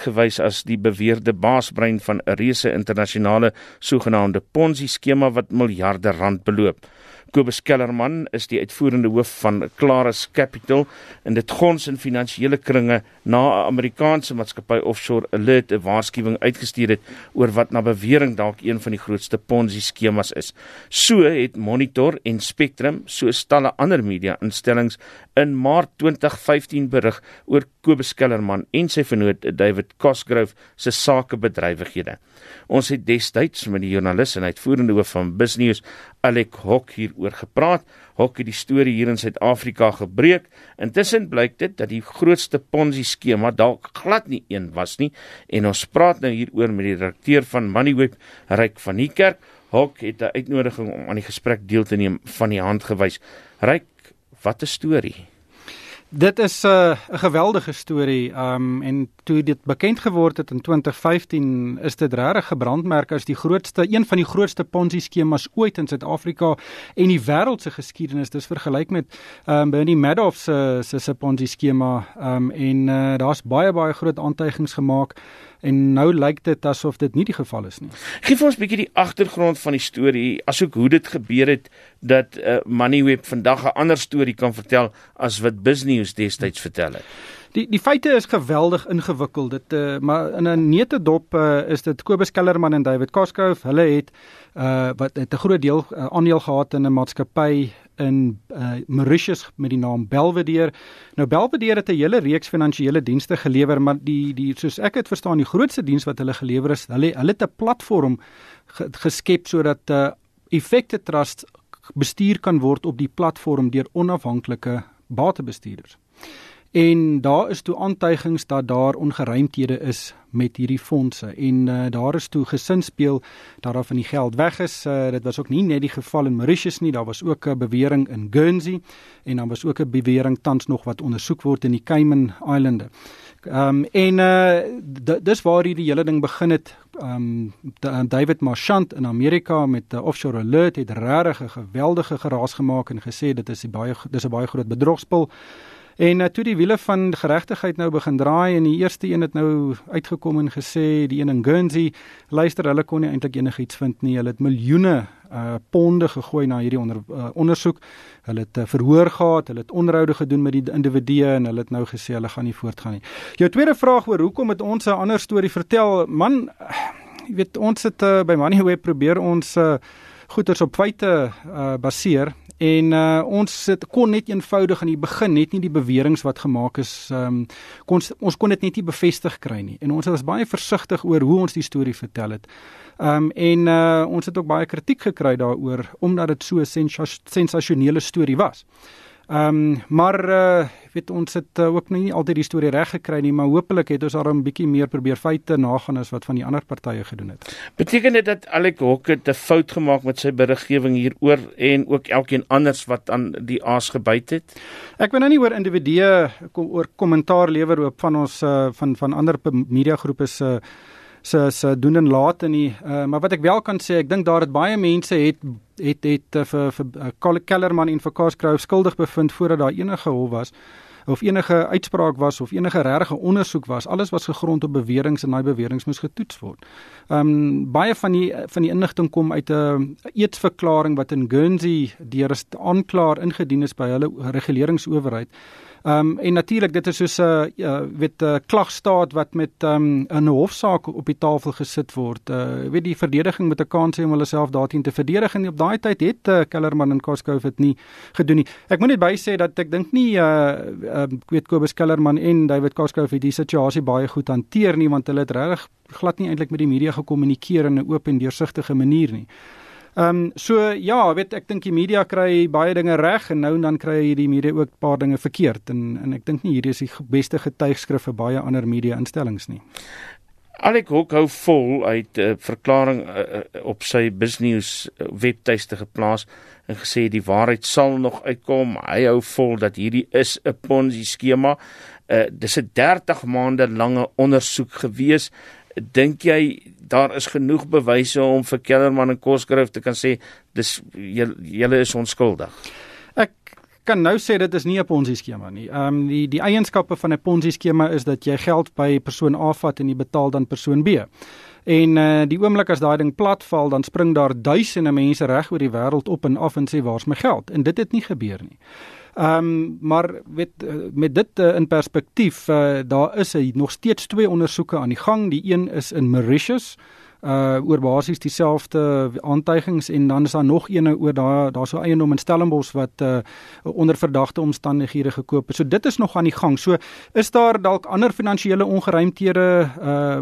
gewys as die beweerde baasbrein van 'n reuse internasionale sogenaamde Ponzi skema wat miljarde rand beloop. Kobus Kellerman is die uitvoerende hoof van Clarus Capital en dit gons in finansiële kringe na 'n Amerikaanse maatskappy Offshore Alert 'n waarskuwing uitgestuur het oor wat na bewering dalk een van die grootste Ponzi skemas is. So het Monitor en Spectrum, soos talle ander media-instellings in Maart 2015 berig oor Kobus Kellerman en sy vernoot David Cosgrove se sakebedrywighede. Ons het destyds met die joernalis en uitvoerende hoof van Business Alec Hock hieroor gepraat. Hock het die storie hier in Suid-Afrika gebreek. Intussen blyk dit dat die grootste Ponzi skema dalk glad nie een was nie en ons praat nou hieroor met die direkteur van Moneyweb, Ryk van die Kerk. Hock het 'n uitnodiging om aan die gesprek deel te neem van die hand gewys. Ryk, wat 'n storie. Dit is 'n uh, geweldige storie. Um en toe dit bekend geword het in 2015, is dit regtig gebrandmerk as die grootste een van die grootste Ponzi skemas ooit in Suid-Afrika en die wêreld se geskiedenis. Dis vergelyk met um Bernie Madoff se se se Ponzi skema. Um en uh, daar's baie baie groot aantuigings gemaak en nou lyk dit asof dit nie die geval is nie. Gee vir ons 'n bietjie die agtergrond van die storie, asook hoe dit gebeur het dat uh, Moneyweb vandag 'n ander storie kan vertel as wat Business destyds vertel het. Die die feite is geweldig ingewikkeld. Dit uh, maar in 'n neete dop uh, is dit Kobus Kellerman en David Koskov. Hulle het uh wat het 'n groot deel uh, aandeel gehad in 'n maatskappy in uh, Mauritius met die naam Belvedere. Nou Belvedere het 'n hele reeks finansiële dienste gelewer, maar die die soos ek dit verstaan, die grootste diens wat hulle gelewer is, hulle hulle het 'n platform geskep sodat 'n uh, effekte trust bestuur kan word op die platform deur onafhanklike batebestuurders. En daar is toe aantuigings dat daar ongeruimthede is met hierdie fondse en uh, daar is toe gesin speel dat daar van die geld weg is. Uh, dit was ook nie net die geval in Mauritius nie, daar was ook 'n bewering in Guernsey en dan was ook 'n bewering tans nog wat ondersoek word in die Cayman Eilande. Ehm um, en uh dis waar hierdie hele ding begin het. Ehm um, David Marchant in Amerika met 'n offshore alert het regtig 'n geweldige geraas gemaak en gesê dit is 'n baie dis 'n baie groot bedrogspel. En uh, toe die wiele van geregtigheid nou begin draai en die eerste een het nou uitgekom en gesê die een in Guernsey, luister, hulle kon nie eintlik enigiets vind nie. Hulle het miljoene uh ponde gegooi na hierdie onder, uh, ondersoek. Hulle het uh, verhoor gehad, hulle het onderhoude gedoen met die individue en hulle het nou gesê hulle gaan nie voortgaan nie. Jou tweede vraag oor hoekom het ons 'n ander storie vertel? Man, jy weet ons het uh, by Moneyweb probeer ons uh goeders op feite uh baseer En uh, ons sit kon net eenvoudig aan die begin net nie die beweringe wat gemaak is um, kon ons kon dit net nie bevestig kry nie. En ons was baie versigtig oor hoe ons die storie vertel het. Ehm um, en uh, ons het ook baie kritiek gekry daaroor omdat dit so 'n sensasionele storie was. Ehm um, maar uh weet ons het uh, ook nie altyd die storie reg gekry nie, maar hopelik het ons daar 'n bietjie meer probeer feite nagaan as wat van die ander partye gedoen het. Beteken dit dat Alec Hokke 'n fout gemaak met sy beriggewing hieroor en ook elkeen anders wat aan die aas gebyt het? Ek wil nou nie oor individue kom oor kommentaar lewer op van ons uh, van van ander media groepe se uh, se se doen en laat in die uh, maar wat ek wel kan sê ek dink daar het baie mense het het het uh, vir vir uh, Kellerman en vir Karskrou skuldig bevind voordat daar enige hof was of enige uitspraak was of enige regte ondersoek was alles was gegrond op beweringe en daai beweringe moes getoets word. Ehm um, baie van die van die inligting kom uit 'n eetsverklaring wat in Guernsey deur 'n aanklaer ingedien is by hulle reguleringsowerheid. Ehm um, en natuurlik dit is soos 'n uh, weet 'n uh, klagstaat wat met ehm, 'n um, hofsaak op die tafel gesit word. Uh weet die verdediging met 'n kans om hulle self daarteen te verdedig en op daai tyd het uh, Kellerman en Koskov dit nie gedoen nie. Ek moet net bysê dat ek dink nie uh, uh ek weet Kobus Kellerman en David Koskov het die situasie baie goed hanteer nie want hulle het regtig glad nie eintlik met die media gekommunikeer in 'n oop en deursigtige manier nie. Ehm um, so ja, weet ek dink die media kry baie dinge reg en nou en dan kry die media ook 'n paar dinge verkeerd en en ek dink nie hierdie is die beste getuigskrif vir baie ander media instellings nie. Alek Hoek hou vol uit 'n uh, verklaring uh, op sy business webtuiste geplaas en gesê die waarheid sal nog uitkom. Hy hou vol dat hierdie is 'n Ponzi skema. Uh, dis 'n 30 maande lange ondersoek gewees. Dink jy daar is genoeg bewyse om vir Kellerman en Kosgrove te kan sê dis julle is onskuldig. Kan nou sê dit is nie 'n Ponzi skema nie. Ehm um, die die eienskappe van 'n Ponzi skema is dat jy geld by persoon A vat en jy betaal dan persoon B. En uh die oomblik as daai ding platval, dan spring daar duisende mense reg oor die wêreld op en af en sê waar's my geld? En dit het nie gebeur nie. Ehm um, maar weet eh, met dit uh, in perspektief, uh, daar is hy nog steeds twee ondersoeke aan die gang. Die een is in Mauritius uh oor basies dieselfde aantuigings en dan is daar nog eene oor daar daar so eiendom in Stellenbosch wat uh onder verdagte omstandighede gekoop is. So dit is nog aan die gang. So is daar dalk ander finansiële ongeruimthede uh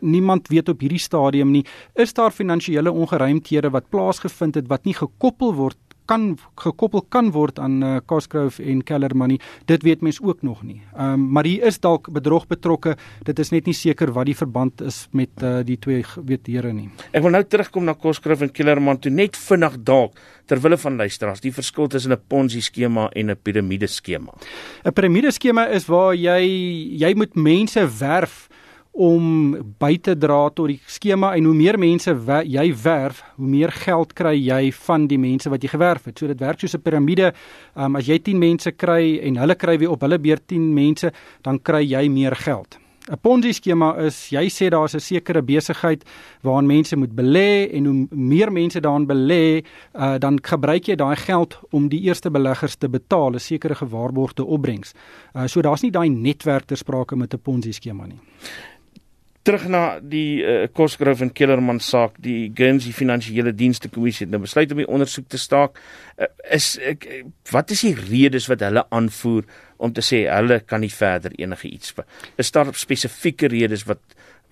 niemand weet op hierdie stadium nie. Is daar finansiële ongeruimthede wat plaasgevind het wat nie gekoppel word kan gekoppel kan word aan uh, Cosgrove en Keller Money. Dit weet mens ook nog nie. Ehm um, maar hier is dalk bedrog betrokke. Dit is net nie seker wat die verband is met uh, die twee weet here nie. Ek wil nou terugkom na Cosgrove en Keller Money toe net vinnig dalk ter wille van luisteraars die verskil tussen 'n Ponzi skema en 'n piramide skema. 'n Piramide skema is waar jy jy moet mense werf om by te dra tot die skema en hoe meer mense wer, jy werf, hoe meer geld kry jy van die mense wat jy gewerf het. So dit werk soos 'n piramide. Um, as jy 10 mense kry en hulle kry weer op hulle beurt 10 mense, dan kry jy meer geld. 'n Ponzi skema is jy sê daar's 'n sekere besigheid waarin mense moet belê en hoe meer mense daarin belê, uh, dan gebruik jy daai geld om die eerste beleggers te betaal, 'n sekere gewaarborgde opbrengs. Uh, so daar's nie daai netwerk ter sprake met 'n Ponzi skema nie terug na die uh, Kosgrove en Kellerman saak, die Guernsey Finansiële Dienste Kommissie het nou besluit om die ondersoek te staak. Uh, is ek uh, wat is die redes wat hulle aanvoer om te sê hulle kan nie verder enige iets is daar spesifieke redes wat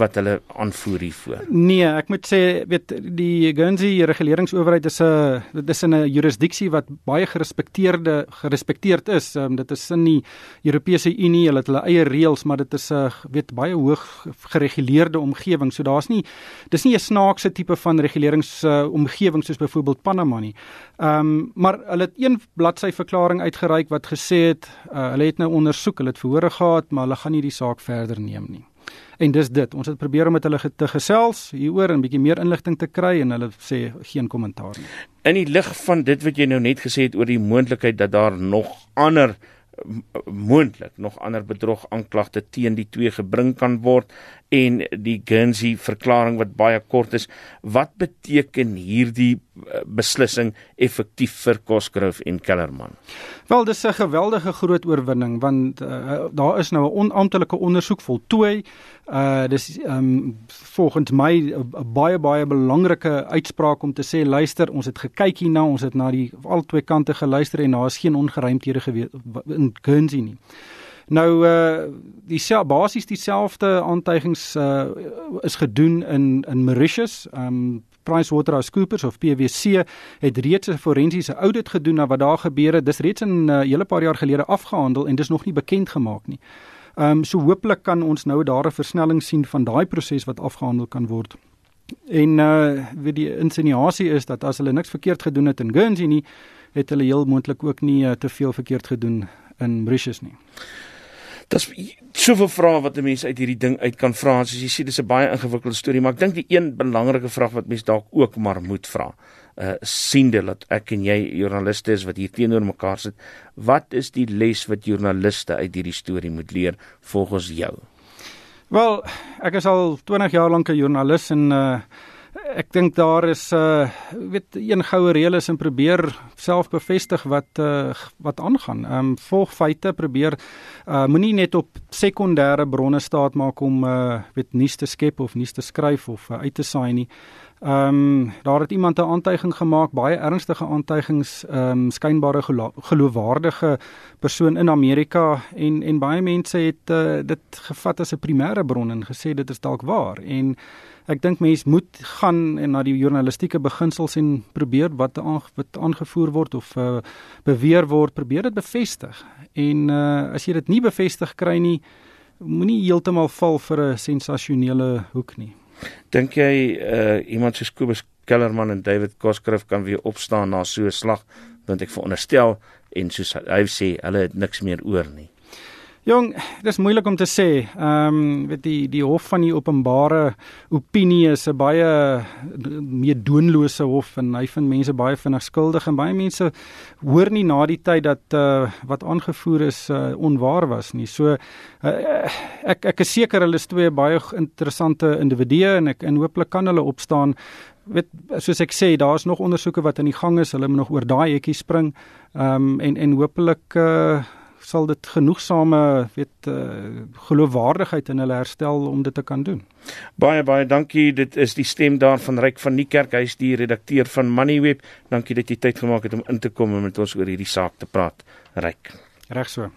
wat hulle aanvoer hiervoor. Nee, ek moet sê weet die Guernsey reguleringsowerheid is 'n dit is 'n jurisdiksie wat baie gerespekteerde gerespekteerd is. Um, dit is in die Europese Unie, hulle het hulle eie reëls, maar dit is 'n weet baie hoog gereguleerde omgewing. So daar's nie dis nie 'n snaakse tipe van reguleringsomgewing uh, soos byvoorbeeld Panama nie. Ehm um, maar hulle het een bladsy verklaring uitgereik wat gesê het uh, hulle het nou ondersoek, hulle het verhore gehad, maar hulle gaan nie die saak verder neem nie. En dis dit. Ons het probeer om met hulle te gesels hieroor en bietjie meer inligting te kry en hulle sê geen kommentaar nie. In die lig van dit wat jy nou net gesê het oor die moontlikheid dat daar nog ander moontlik nog ander bedrog aanklagte teen die twee gebring kan word en die Guernsey verklaring wat baie kort is wat beteken hierdie eh, beslissing effektief vir Cosgrove en Kellerman? Wel dis 'n geweldige groot oorwinning want uh, daar is nou 'n onamptelike ondersoek voltooi. Uh dis um volgens my 'n baie baie belangrike uitspraak om te sê luister ons het gekyk hierna ons het na die al twee kante geluister en daar is geen ongeruimthede gewees in Guernsey nie Nou uh die basies dieselfde aantuigings uh is gedoen in in Mauritius. Um PricewaterhouseCoopers of PwC het reeds 'n forensiese audit gedoen na wat daar gebeur het. Dis reeds 'n uh, hele paar jaar gelede afgehandel en dis nog nie bekend gemaak nie. Um so hopelik kan ons nou daar 'n versnelling sien van daai proses wat afgehandel kan word. En uh wie die insinuasie is dat as hulle niks verkeerd gedoen het in Guernsey nie, het hulle heel moontlik ook nie uh, te veel verkeerd gedoen in Mauritius nie. Daar's soveel vrae wat 'n mens uit hierdie ding uit kan vra. Soos jy sê, dis 'n baie ingewikkelde storie, maar ek dink die een belangrike vraag wat mens dalk ook maar moet vra, uh siende dat ek en jy joernaliste is wat hier teenoor mekaar sit, wat is die les wat joernaliste uit hierdie storie moet leer volgens jou? Wel, ek is al 20 jaar lank 'n joernalis en uh Ek dink daar is uh weet een goue reël is en probeer self bevestig wat uh wat aangaan. Ehm um, volg feite, probeer uh moenie net op sekondêre bronne staat maak om uh weet nuus te skep of nuus te skryf of uh, uit te saai nie. Ehm um, daar het iemand 'n aantuiging gemaak, baie ernstige aantuigings, ehm um, skynbare gelo geloofwaardige persoon in Amerika en en baie mense het uh, dit gevat as 'n primêre bron en gesê dit is dalk waar en ek dink mense moet gaan en na die journalistieke beginsels en probeer wat aan, wat aangevoer word of uh, beweer word, probeer dit bevestig. En uh, as jy dit nie bevestig kry nie, moenie heeltemal val vir 'n sensasionele hoek nie. Dink jy uh, iemand soos Kobus Kellerman en David Koskrif kan weer opstaan na so 'n slag want ek veronderstel en soos hy sê hulle het niks meer oor nie. Jong, dis moeilik om te sê. Ehm um, weet die die hof van die openbare opinie is 'n baie meer doonlose hof en hy vind mense baie vinnig skuldig en baie mense hoor nie na die tyd dat uh, wat aangevoer is uh, onwaar was nie. So uh, ek ek is seker hulle is twee baie interessante individue en ek en hooplik kan hulle opstaan weet soos ek sê daar's nog ondersoeke wat aan die gang is hulle moet nog oor daai hekkie spring ehm um, en en hopelik uh, sal dit genoegsame weet uh, geloofwaardigheid in hulle herstel om dit te kan doen. Baie baie dankie. Dit is die stem daar van Ryk van Niekerk. Hy is die redakteur van Moneyweb. Dankie dat jy tyd gemaak het om in te kom en met ons oor hierdie saak te praat. Ryk. Reg so.